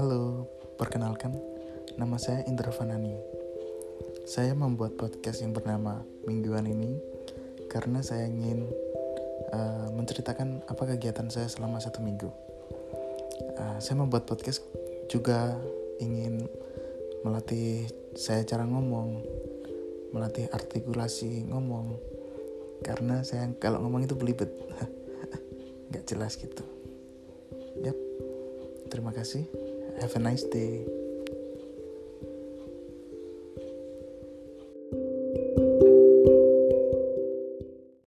Halo, perkenalkan, nama saya Indra Fanani. Saya membuat podcast yang bernama Mingguan ini karena saya ingin uh, menceritakan apa kegiatan saya selama satu minggu. Uh, saya membuat podcast juga ingin melatih saya cara ngomong, melatih artikulasi ngomong, karena saya kalau ngomong itu belibet, nggak jelas gitu. Yap, terima kasih. Have a nice day.